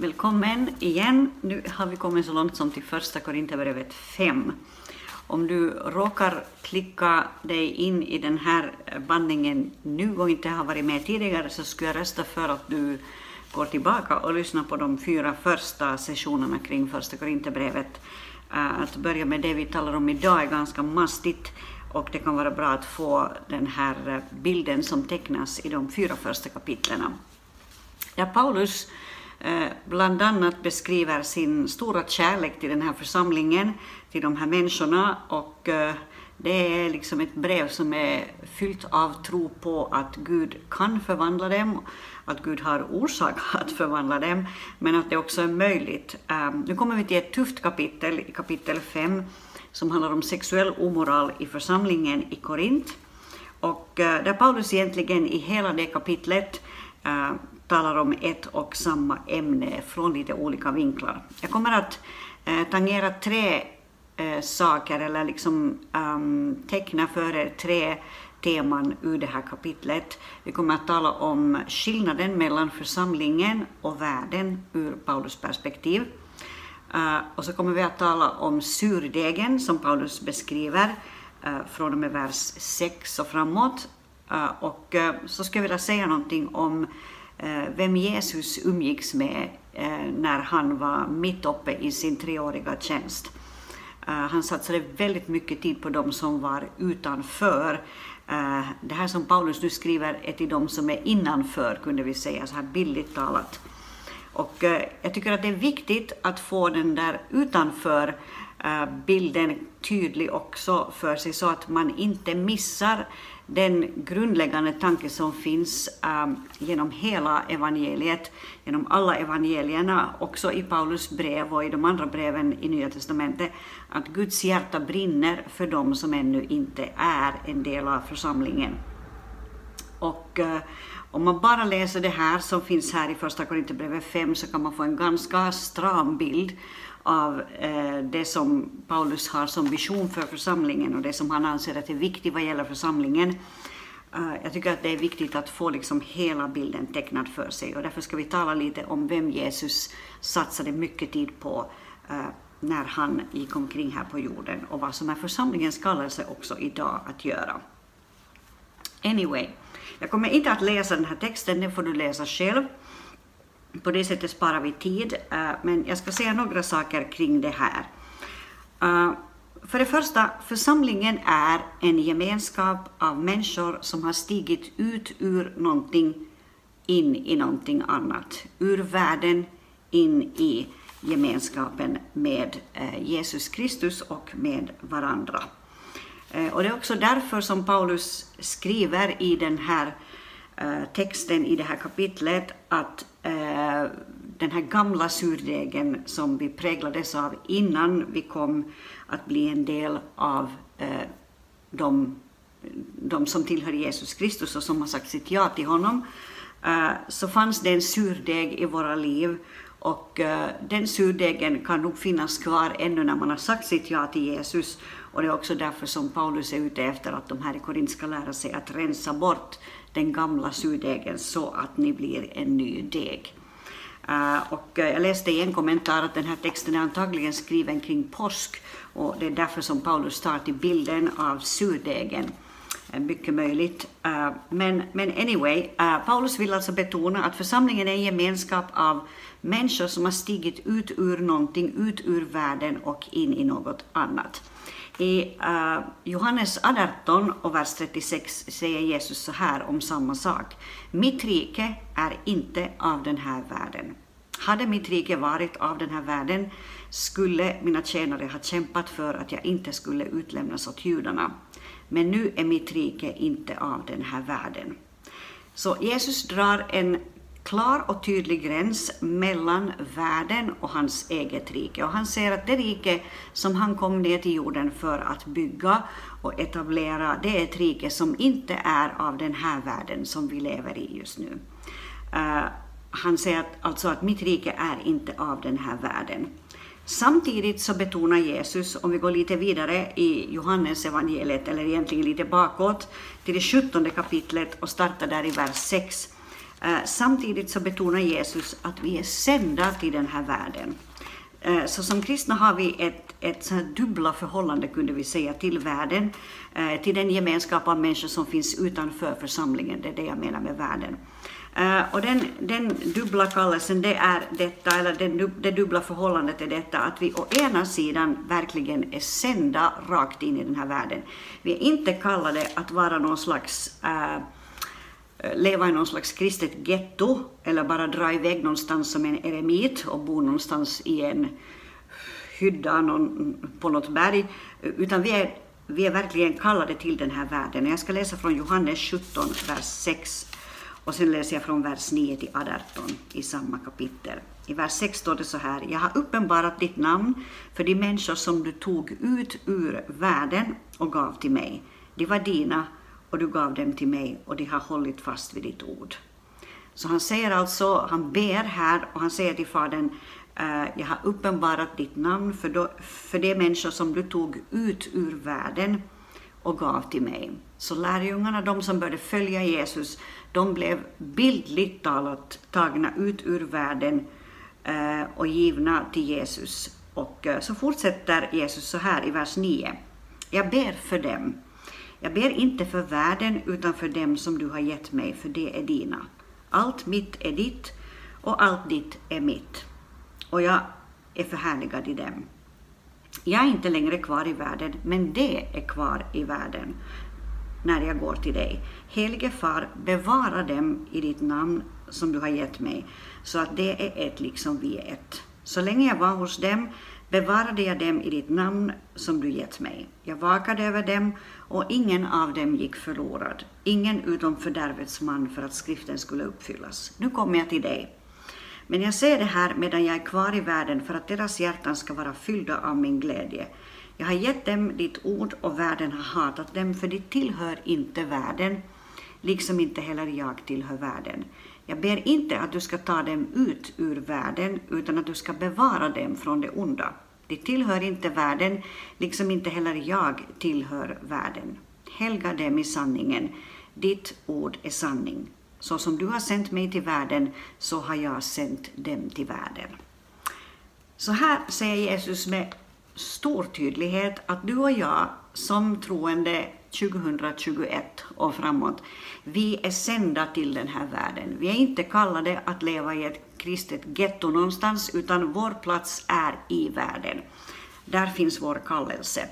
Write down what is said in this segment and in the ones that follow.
Välkommen igen. Nu har vi kommit så långt som till första Korinthierbrevet 5. Om du råkar klicka dig in i den här bandningen nu och inte har varit med tidigare så skulle jag rösta för att du går tillbaka och lyssnar på de fyra första sessionerna kring första Korinthierbrevet. Eh, att börja med det vi talar om idag är ganska mastigt och det kan vara bra att få den här bilden som tecknas i de fyra första kapitlen. Där Paulus Eh, bland annat beskriver sin stora kärlek till den här församlingen, till de här människorna och eh, det är liksom ett brev som är fyllt av tro på att Gud kan förvandla dem, att Gud har orsak att förvandla dem, men att det också är möjligt. Eh, nu kommer vi till ett tufft kapitel, kapitel 5, som handlar om sexuell omoral i församlingen i Korint. Och där Paulus egentligen i hela det kapitlet talar om ett och samma ämne från lite olika vinklar. Jag kommer att eh, tangera tre eh, saker, eller liksom um, teckna för er tre teman ur det här kapitlet. Vi kommer att tala om skillnaden mellan församlingen och världen ur Paulus perspektiv. Uh, och så kommer vi att tala om surdegen som Paulus beskriver uh, från och med vers 6 och framåt. Uh, och så skulle jag vilja säga någonting om Eh, vem Jesus umgicks med eh, när han var mitt uppe i sin treåriga tjänst. Eh, han satsade väldigt mycket tid på dem som var utanför. Det här som Paulus nu skriver är till dem som är innanför, kunde vi säga, så här billigt talat. Och jag tycker att det är viktigt att få den där utanför bilden tydlig också för sig så att man inte missar den grundläggande tanke som finns um, genom hela evangeliet, genom alla evangelierna, också i Paulus brev och i de andra breven i Nya Testamentet, att Guds hjärta brinner för dem som ännu inte är en del av församlingen. Och uh, om man bara läser det här som finns här i Första Korinthierbrevet 5 så kan man få en ganska stram bild av eh, det som Paulus har som vision för församlingen och det som han anser att är viktigt vad gäller församlingen. Uh, jag tycker att det är viktigt att få liksom hela bilden tecknad för sig och därför ska vi tala lite om vem Jesus satsade mycket tid på uh, när han gick omkring här på jorden och vad som är församlingens kallelse också idag att göra. Anyway, jag kommer inte att läsa den här texten, den får du läsa själv. På det sättet sparar vi tid, eh, men jag ska säga några saker kring det här. Eh, för det första, församlingen är en gemenskap av människor som har stigit ut ur någonting in i någonting annat. Ur världen in i gemenskapen med eh, Jesus Kristus och med varandra. Och det är också därför som Paulus skriver i den här Eh, texten i det här kapitlet att eh, den här gamla surdegen som vi präglades av innan vi kom att bli en del av eh, de, de som tillhör Jesus Kristus och som har sagt sitt ja till honom, så fanns det en surdeg i våra liv och den surdegen kan nog finnas kvar ännu när man har sagt sitt ja till Jesus. Och det är också därför som Paulus är ute efter att de här i Korint ska lära sig att rensa bort den gamla surdegen så att ni blir en ny deg. Uh, och eh, jag läste i en kommentar att den här texten är antagligen skriven kring påsk och det är därför som Paulus tar till bilden av surdegen. Uh, eh, mycket möjligt. men, men anyway, Paulus vill alltså betona att församlingen är en gemenskap av människor som har stigit ut ur någonting, ut ur världen och in i något annat. I uh, Johannes 18 och vers 36 säger Jesus så här om samma sak. Mitt rike är inte av den här världen. Hade mitt rike varit av den här världen skulle mina tjänare ha kämpat för att jag inte skulle utlämnas åt judarna. Men nu är mitt rike inte av den här världen. Så Jesus drar en klar och tydlig gräns mellan världen och hans eget rike. Och han säger att det rike som han kom ner till jorden för att bygga och etablera, det är ett rike som inte är av den här världen som vi lever i just nu. Uh, han säger att, alltså att mitt rike är inte av den här världen. Samtidigt så betonar Jesus, om vi går lite vidare i Johannes evangeliet eller egentligen lite bakåt, till det 17 kapitlet och startar där i vers 6, Eh, samtidigt så betonar Jesus att vi är sända till den här världen. Eh, så som kristna har vi ett, ett så dubbla förhållande, kunde vi säga, till världen, eh, till den gemenskap av människor som finns utanför församlingen. Det är det jag menar med världen. Och den, den dubbla kallelsen, det är detta, eller den, det dubbla förhållandet är detta, att vi å ena sidan verkligen är sända rakt in i den här världen. Vi är inte kallade att vara någon slags äh, Eh, leva i någon slags kristet getto eller bara dra iväg någonstans som en eremit och bo någonstans i en hydda någon, på något berg, eh, utan vi är, vi är verkligen kallade till den här världen. Jag ska läsa från Johannes 17, vers 6 och sen läser jag från vers 9 till 18 i samma kapitel. I vers 6 står det så här, jag har uppenbarat ditt namn för de människor som du tog ut ur världen och gav till mig. De var dina och du gav dem till mig och de har hållit fast vid ditt ord. Så han säger alltså, han ber här och han säger till Fadern, eh, jag har uppenbarat ditt namn för, då, för de människor som du tog ut ur världen och gav till mig. Så lärjungarna, de som började följa Jesus, de blev bildligt talat tagna ut ur världen eh, och givna till Jesus. Och eh, så fortsätter Jesus så här i vers 9. Jag ber för dem jag ber inte för världen utan för dem som du har gett mig, för det är dina. Allt mitt är ditt och allt ditt är mitt. Och jag är förhärligad i dem. Jag är inte längre kvar i världen, men det är kvar i världen när jag går till dig. Helige Far, bevara dem i ditt namn som du har gett mig, så att det är ett liksom vi är ett. Så länge jag var hos dem bevarade jag dem i ditt namn som du gett mig. Jag vakade över dem och ingen av dem gick förlorad, ingen utom fördärvets man för att skriften skulle uppfyllas. Nu kommer jag till dig. Men jag säger det här medan jag är kvar i världen för att deras hjärtan ska vara fyllda av min glädje. Jag har gett dem ditt ord och världen har hatat dem, för de tillhör inte världen, liksom inte heller jag tillhör världen. Jag ber inte att du ska ta dem ut ur världen, utan att du ska bevara dem från det onda. De tillhör inte världen, liksom inte heller jag tillhör världen. Helga dem i sanningen. Ditt ord är sanning. Så som du har sänt mig till världen, så har jag sänt dem till världen. Så här säger Jesus med stor tydlighet att du och jag som troende 2021 och framåt, vi är sända till den här världen. Vi är inte kallade att leva i ett kristet getto någonstans, utan vår plats är i världen. Där finns vår kallelse.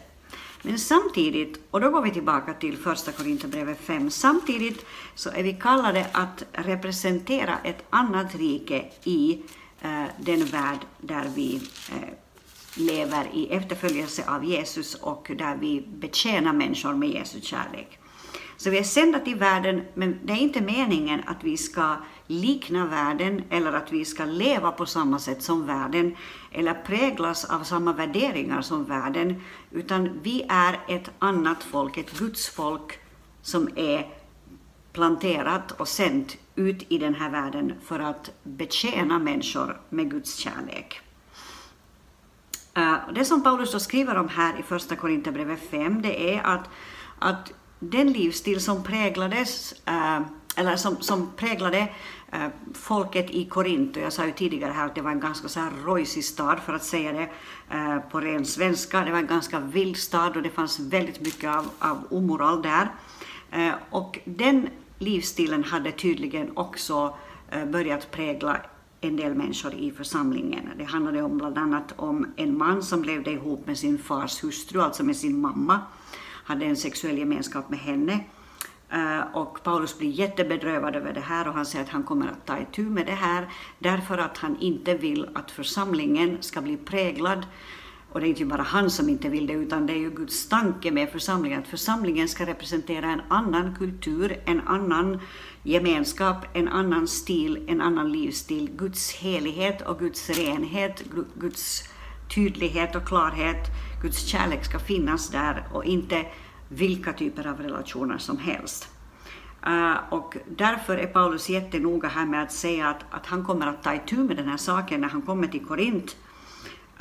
Men samtidigt, och då går vi tillbaka till första Korinthierbrevet 5, samtidigt så är vi kallade att representera ett annat rike i eh, den värld där vi eh, lever i efterföljelse av Jesus och där vi betjänar människor med Jesu kärlek. Så vi är sända till världen, men det är inte meningen att vi ska likna världen eller att vi ska leva på samma sätt som världen eller präglas av samma värderingar som världen, utan vi är ett annat folk, ett Guds folk som är planterat och sänt ut i den här världen för att betjäna människor med Guds kärlek. Eh, det som Paulus då skriver om här i första Korinthierbrevet 5, det är att, att den livsstil som präglades, eh, eller som, som präglade eh, folket i Korint, och jag sa ju tidigare här att det var en ganska så här rojsig stad för att säga det på ren svenska, det var en ganska vild stad och det fanns väldigt mycket av, av omoral där. Och den livsstilen hade tydligen också börjat prägla en del människor i församlingen. Det handlade om bland annat om en man som levde ihop med sin fars hustru, alltså med sin mamma, hade en sexuell gemenskap med henne. Eh, och Paulus blir jättebedrövad över det här och han säger att han kommer att ta itu med det här därför att han inte vill att församlingen ska bli präglad och det är inte bara han som inte vill det, utan det är ju Guds tanke med församlingen, att församlingen ska representera en annan kultur, en annan gemenskap, en annan stil, en annan livsstil, Guds helighet och Guds renhet, Guds tydlighet och klarhet, Guds kärlek ska finnas där och inte vilka typer av relationer som helst. Uh, och därför är Paulus jättenoga här med att säga att, att han kommer att ta itu med den här saken när han kommer till Korint.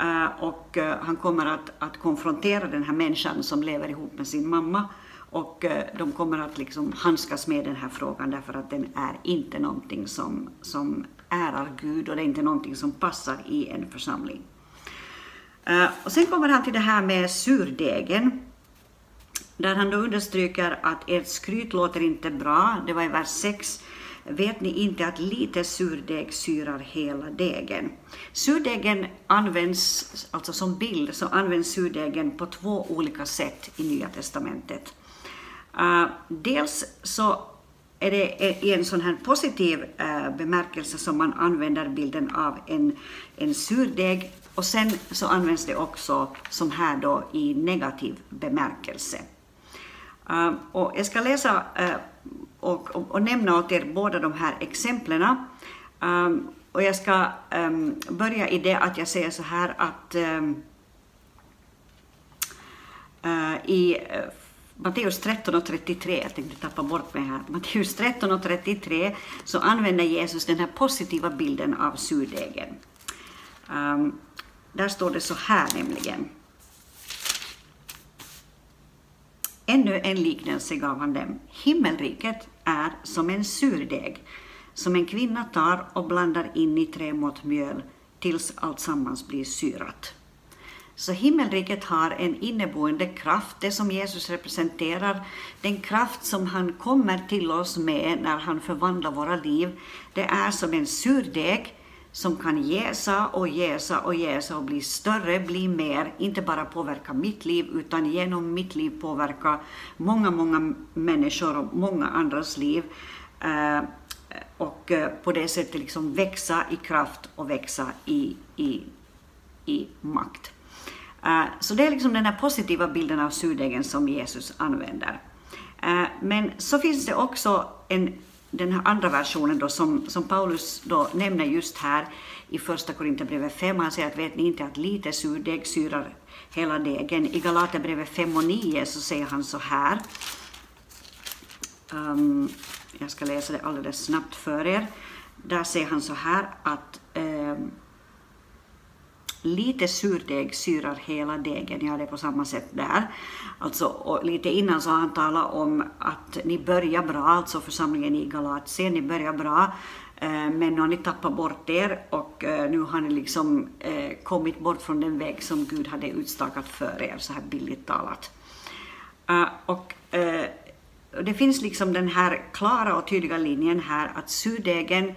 Eh, och eh, han kommer att, att konfrontera den här människan som lever ihop med sin mamma. Och eh, de kommer att liksom handskas med den här frågan därför att den är inte någonting som, som ärar Gud och det är inte någonting som passar i en församling. Och sen kommer han till det här med surdegen, där han då understryker att ert skryt låter inte bra, det var i vers 6, vet ni inte att lite surdeg syrar hela degen? Surdegen används, alltså som bild, så används surdegen på två olika sätt i Nya Testamentet. Uh, dels så är det i en sån här positiv uh, bemärkelse som man använder bilden av en, en surdeg och sen så används det också som här då i negativ bemärkelse. Uh, och jag ska läsa eh, och, och, och, nämna åt er båda de här exemplen. Um, och jag ska um, börja i det att jag säger så här att um, uh, i Matteus 13 och 33, jag tänkte tappa bort mig här, Matteus 13 och 33 så använder Jesus den här positiva bilden av surdegen. Um, ehm, där står det så här nämligen. Ännu en liknelse gav han dem. Himmelriket är som en surdeg som en kvinna tar och blandar in i tre mått mjöl tills alltsammans blir syrat. Så himmelriket har en inneboende kraft, det som Jesus representerar, den kraft som han kommer till oss med när han förvandlar våra liv, det är som en surdeg som kan jäsa och jäsa och jäsa och bli större, bli mer, inte bara påverka mitt liv utan genom mitt liv påverka många, många människor och många andras liv. Eh, och eh, på det sättet liksom växa i kraft och växa i, i, i makt. Eh, så det är liksom den här positiva bilden av surdegen som Jesus använder. Men så finns det också en den här andra versionen då, som, som Paulus då nämner just här i första Korinthierbrevet 5. Han säger att vet ni inte att lite surdeg syrar hela degen. I Galaterbrevet 5 och 9 så säger han så här. Um, jag ska läsa det alldeles snabbt för er. Där säger han så här att um, lite surdeg syrar hela degen. Ja, det är på samma sätt där. Alltså, och lite innan så har han talat om att ni börjar bra, alltså församlingen i Galatien, ni börjar bra, eh, men nu har ni tappat bort er och eh, nu har ni liksom eh, kommit bort från den väg som Gud hade utstakat för er, så här billigt talat. Och det finns liksom den här klara och tydliga linjen här att surdegen,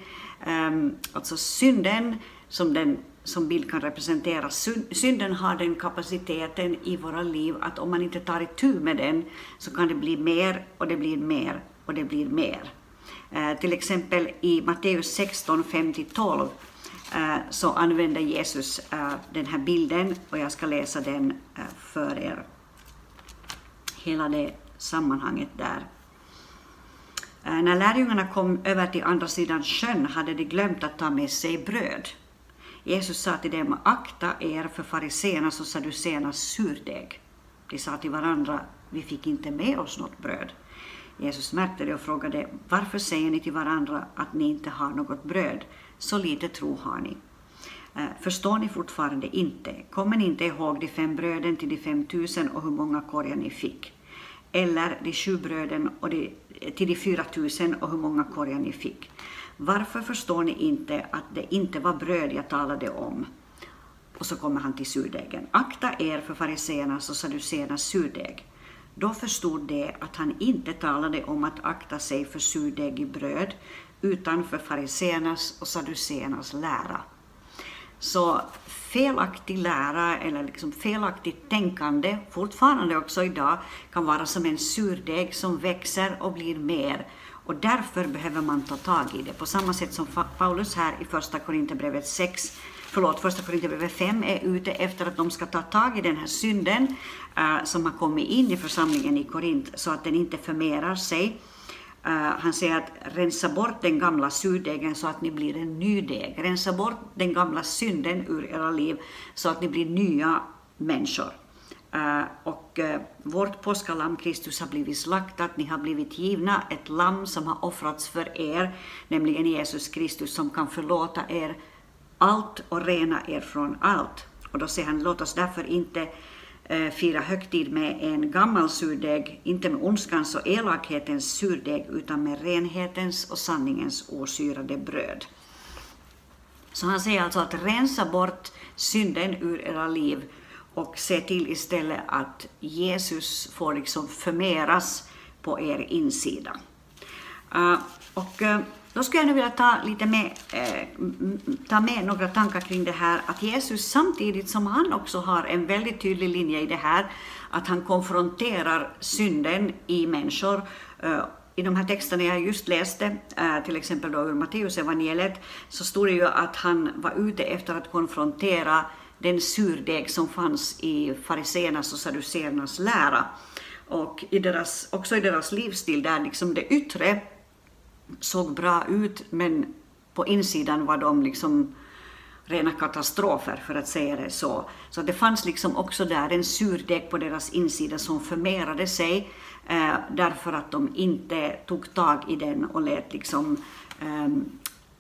alltså synden som den som bild kan representera. Synden har den kapaciteten i våra liv att om man inte tar itu med den så kan det bli mer och det blir mer och det blir mer. Eh, till exempel i Matteus 16, 5-12 eh, så använder Jesus eh, den här bilden och jag ska läsa den eh, för er. Hela det sammanhanget där. Eh, när lärjungarna kom över till andra sidan sjön hade de glömt att ta med sig bröd. Jesus sa till dem, akta er för fariséernas och saduceernas surdeg. De sa till varandra, vi fick inte med oss något bröd. Jesus märkte det och frågade, varför säger ni till varandra att ni inte har något bröd? Så lite tro har ni. Eh, Förstår ni fortfarande inte? Kommer ni inte ihåg de fem bröden till de fem tusen och hur många korgar ni fick? Eller de sju bröden och de, till de fyra tusen och hur många korgar ni fick? Varför förstår ni inte att det inte var bröd jag talade om? Och så kommer han till surdegen. Akta er för fariséernas och saduceernas surdeg. Då förstod de att han inte talade om att akta sig för surdeg i bröd, utan för fariséernas och saduceernas lära. Så felaktig lära eller liksom felaktigt tänkande, fortfarande också idag, kan vara som en surdeg som växer och blir mer och därför behöver man ta tag i det. På samma sätt som Paulus här i första Korinthierbrevet 6 förlåt, första Korinthierbrevet 5 är ute efter att de ska ta tag i den här synden uh, som har kommit in i församlingen i Korint så att den inte förmerar sig. Uh, han säger att rensa bort den gamla surdegen så att ni blir en ny deg. Rensa bort den gamla synden ur era liv så att ni blir nya människor. Eh, och eh, vårt påskalamm Kristus har blivit slaktat, ni har blivit givna ett lamm som har offrats för er, nämligen Jesus Kristus som kan förlåta er allt och rena er från allt. Och då säger han, låt oss därför inte eh, fira högtid med en gammal surdeg, inte med ondskans och elakhetens surdeg utan med renhetens och sanningens osyrade bröd. Så han säger alltså att rensa bort synden ur era liv och se till istället att Jesus får liksom förmeras på er insida. Uh, och uh, då skulle jag nu vilja ta, lite med, eh, ta med några tankar kring det här att Jesus samtidigt som han också har en väldigt tydlig linje i det här, att han konfronterar synden i människor. Eh, I de här texterna jag just läste, eh, till exempel då ur Matteusevangeliet, så stod det ju att han var ute efter att konfrontera den surdeg som fanns i fariseernas och saduceernas lära. Och i deras, också i deras livsstil, där liksom det yttre såg bra ut, men på insidan var de liksom rena katastrofer, för att säga det så. Så det fanns liksom också där en surdeg på deras insida som förmerade sig eh, därför att de inte tog tag i den och lät liksom eh,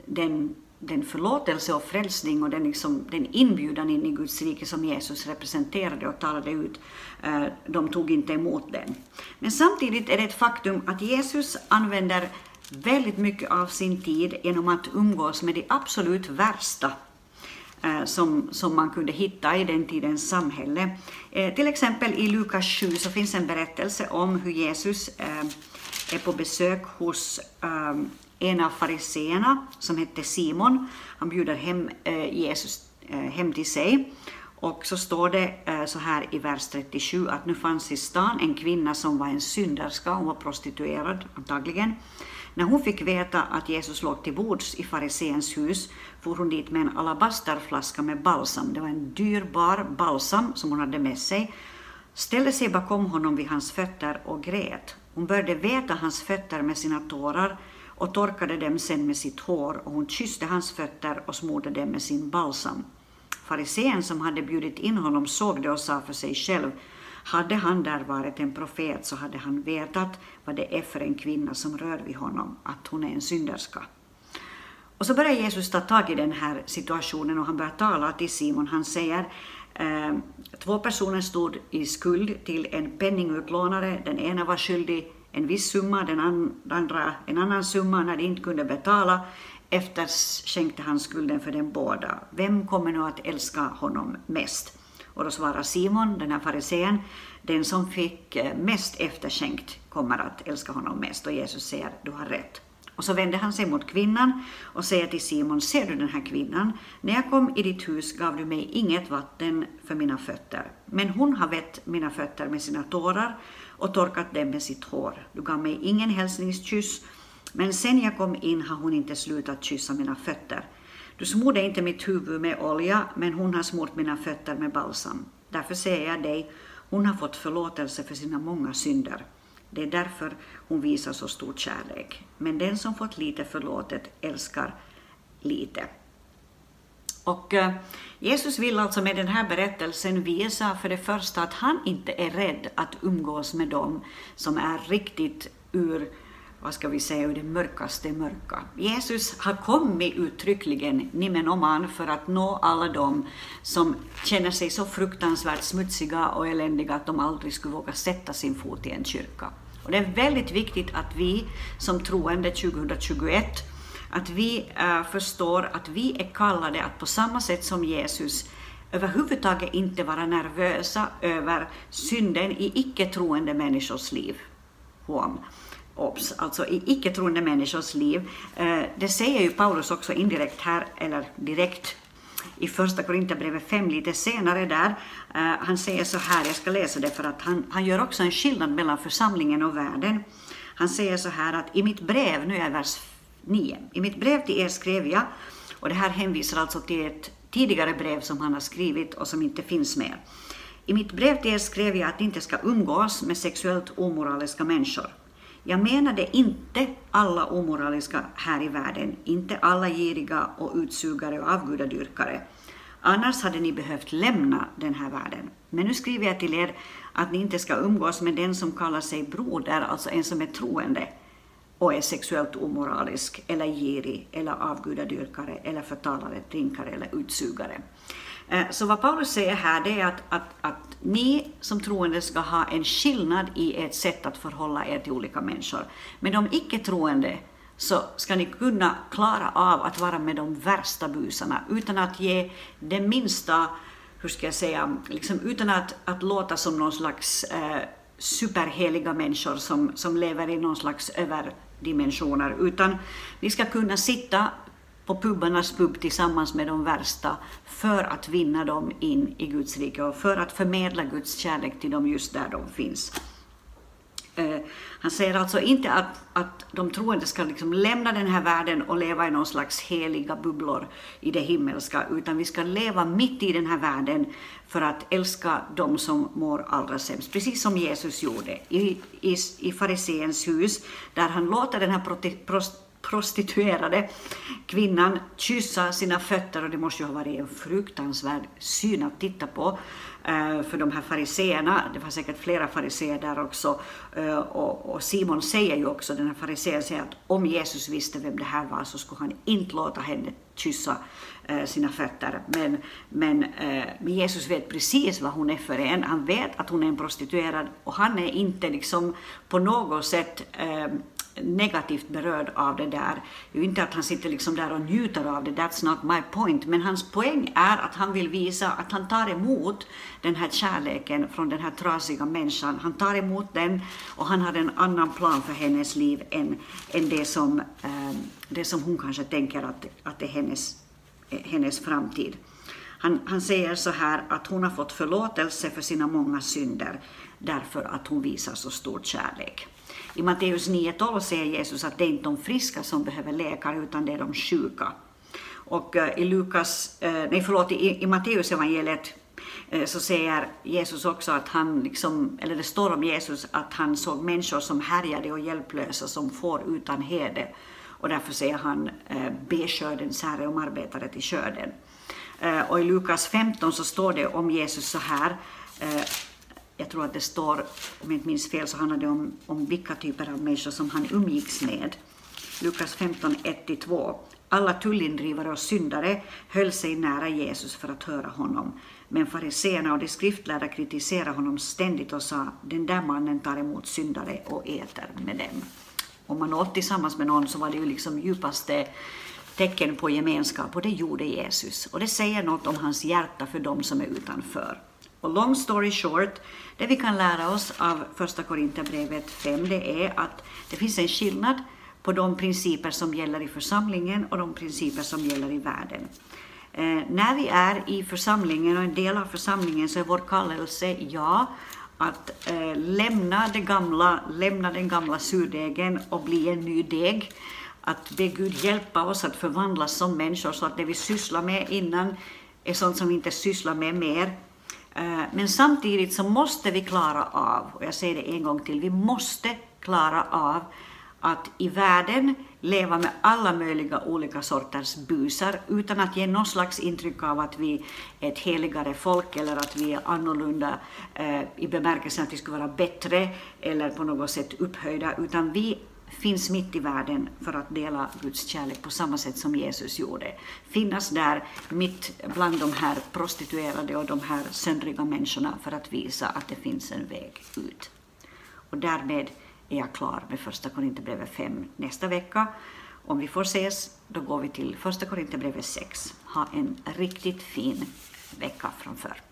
den, den förlåtelse och frälsning och den, liksom, den inbjudan in i Guds rike som Jesus representerade och talade ut, eh, de tog inte emot den. Men samtidigt är det ett faktum att Jesus använder väldigt mycket av sin tid genom att umgås med de absolut värsta eh, som, som man kunde hitta i den tidens samhälle. Eh, till exempel i Lukas 7 så finns en berättelse om hur Jesus är på besök hos en av fariseerna som hette Simon. Han bjuder hem eh, Jesus eh, hem till sig. Och så står det eh, så här i vers 37 att nu fanns i stan en kvinna som var en synderska, hon var prostituerad antagligen. När hon fick veta att Jesus låg till bords i fariseens hus for hon dit med en alabasterflaska med balsam. Det var en dyrbar balsam som hon hade med sig. Ställde sig bakom honom vid hans fötter och grät. Hon började veta hans fötter med sina tårar och torkade dem sen med sitt hår och hon kysste hans fötter och smorde dem med sin balsam. Farisén som hade bjudit in honom såg det och sa för sig själv hade han där varit en profet så hade han vetat vad det är för en kvinna som rör vid honom, att hon är en synderska. Och så börjar Jesus ta tag i den här situationen och han börjar tala till Simon. Han säger eh, två personer stod i skuld till en penningutlånare. Den ena var skyldig en viss summa, den andra en annan summa. När de inte kunde betala efterskänkte han skulden för den båda. Vem kommer nu att älska honom mest? Och då svarar Simon, den här farisén, den som fick eh, mest efterskänkt kommer att älska honom mest. Och Jesus säger, du har rätt. Och så vänder han sig mot kvinnan och säger till Simon, ser du den här kvinnan? När jag kom i ditt hus gav du mig inget vatten för mina fötter, men hon har vett mina fötter med sina tårar och torkat dem med sitt hår. Du gav mig ingen hälsningskyss, men sen jag kom in har hon inte slutat kyssa mina fötter. Du smorde inte mitt huvud med olja, men hon har smort mina fötter med balsam. Därför säger jag dig, hon har fått förlåtelse för sina många synder. Det är därför hon visar så stor kärlek. Men den som fått lite förlåtet älskar lite. Och eh, Jesus vill alltså med den här berättelsen visa för det första att han inte är rädd att umgås med dem som är riktigt ur vad ska vi säga, ur det mörkaste mörka. Jesus har kommit uttryckligen, nimenoman, för att nå alla dem som känner sig så fruktansvärt smutsiga och eländiga att de aldrig skulle våga sätta sin fot i en kyrka. Och det är väldigt viktigt att vi som troende 2021 att vi äh, förstår att vi är kallade att på samma sätt som Jesus överhuvudtaget inte vara nervösa över synden i icke-troende människors liv. Huom obs, alltså i icke-troende människors liv. Eh, det säger ju Paulus också indirekt här, eller direkt i första Korinthierbrevet 5 lite senare där. Eh, han säger så här, jag ska läsa det för att han, han gör också en skillnad mellan församlingen och världen. Han säger så här att i mitt brev, nu är jag vers 9, i mitt brev till er skrev jag, och det här hänvisar alltså till ett tidigare brev som han har skrivit och som inte finns med. I mitt brev till er skrev jag att ni inte ska umgås med sexuellt omoraliska människor. Jag menade inte alla omoraliska här i världen, inte alla giriga och utsugare och avgudadyrkare. Annars hade ni behövt lämna den här världen. Men nu skriver jag till er att ni inte ska umgås med den som kallar sig broder, alltså en som är troende och är sexuellt omoralisk, eller girig, eller avgudadyrkare, eller förtalare, drinkare eller utsugare. Eh, så vad Paulus säger här det är att, att, att ni som troende ska ha en skillnad i ert sätt att förhålla er till olika människor. Men de icke-troende så ska ni kunna klara av att vara med de värsta busarna utan att ge det minsta, hur ska jag säga, liksom utan att, att låta som någon slags eh, superheliga människor som, som lever i någon slags överdimensioner, utan ni ska kunna sitta på pubarnas pub tillsammans med de värsta för att vinna dem in i Guds rike och för att förmedla Guds kärlek till dem just där de finns. Eh, han säger alltså inte att, att de troende ska liksom lämna den här världen och leva i någon slags heliga bubblor i det himmelska, utan vi ska leva mitt i den här världen för att älska dem som mår allra sämst, precis som Jesus gjorde i, i, i fariseens hus, där han låter den här prost, prostituerade kvinnan kyssa sina fötter och det måste ju ha varit en fruktansvärd syn att titta på eh, för de här fariseerna. Det var säkert flera fariseer där också. Eh, och Simon säger ju också, den här farisén säger att om Jesus visste vem det här var så skulle han inte låta henne kyssa eh, sina fötter. Men, men, men Jesus vet precis vad hon är för en. Han vet att hon är en prostituerad och han är inte liksom på något sätt negativt berörd av det där. Det är inte att han sitter liksom där och njuter av det, that's not my point, men hans poäng är att han vill visa att han tar emot den här kärleken från den här trasiga människan. Han tar emot den och han har en annan plan för hennes liv än, än det, som, eh, det som hon kanske tänker att, att det är hennes, hennes framtid. Han, han säger så här att hon har fått förlåtelse för sina många synder därför att hon visar så stor kärlek. I Matteus 9.12 säger Jesus att det är inte de friska som behöver läkare, utan det är de sjuka. Och eh, i Lukas, eh, nej förlåt, i, i Matteus evangeliet eh, så säger Jesus också att han, liksom, eller det står om Jesus att han såg människor som härjade och hjälplösa som får utan hede. Och därför säger han be skördens herre om arbetare till skörden. Och i Lukas 15 så står det om Jesus så här jag tror att det står, om jag inte minns fel, så handlar det om, om vilka typer av människor som han umgicks med. Lukas 15, 1-2. Alla tullindrivare och syndare höll sig nära Jesus för att höra honom. Men fariseerna och de skriftlärda kritiserade honom ständigt och sa, den där mannen tar emot syndare och äter med dem. Om man åt tillsammans med någon så var det ju liksom djupaste tecken på gemenskap och det gjorde Jesus. Och det säger något om hans hjärta för dem som är utanför. Och long story short, det vi kan lära oss av första Korinthierbrevet 5, det är att det finns en skillnad på de principer som gäller i församlingen och de principer som gäller i världen. Eh, när vi är i församlingen och en del av församlingen så är vår kallelse, ja, att eh, lämna, det gamla, lämna den gamla surdegen och bli en ny deg. Att be Gud hjälpa oss att förvandlas som människor så att det vi sysslar med innan är sånt som vi inte sysslar med mer Eh, men samtidigt så måste vi klara av, och jag säger det en gång till, vi måste klara av att i världen leva med alla möjliga olika sorters busar utan att ge någon slags intryck av att vi är ett heligare folk eller att vi är annorlunda eh, i bemärkelsen att vi skulle vara bättre eller på något sätt upphöjda, utan vi finns mitt i världen för att dela Guds kärlek på samma sätt som Jesus gjorde. Finnas där mitt bland de här prostituerade och de här söndriga människorna för att visa att det finns en väg ut. Och därmed är jag klar med första Korinthierbrevet 5 nästa vecka. Om vi får ses, då går vi till första Korinthierbrevet 6. Ha en riktigt fin vecka framför.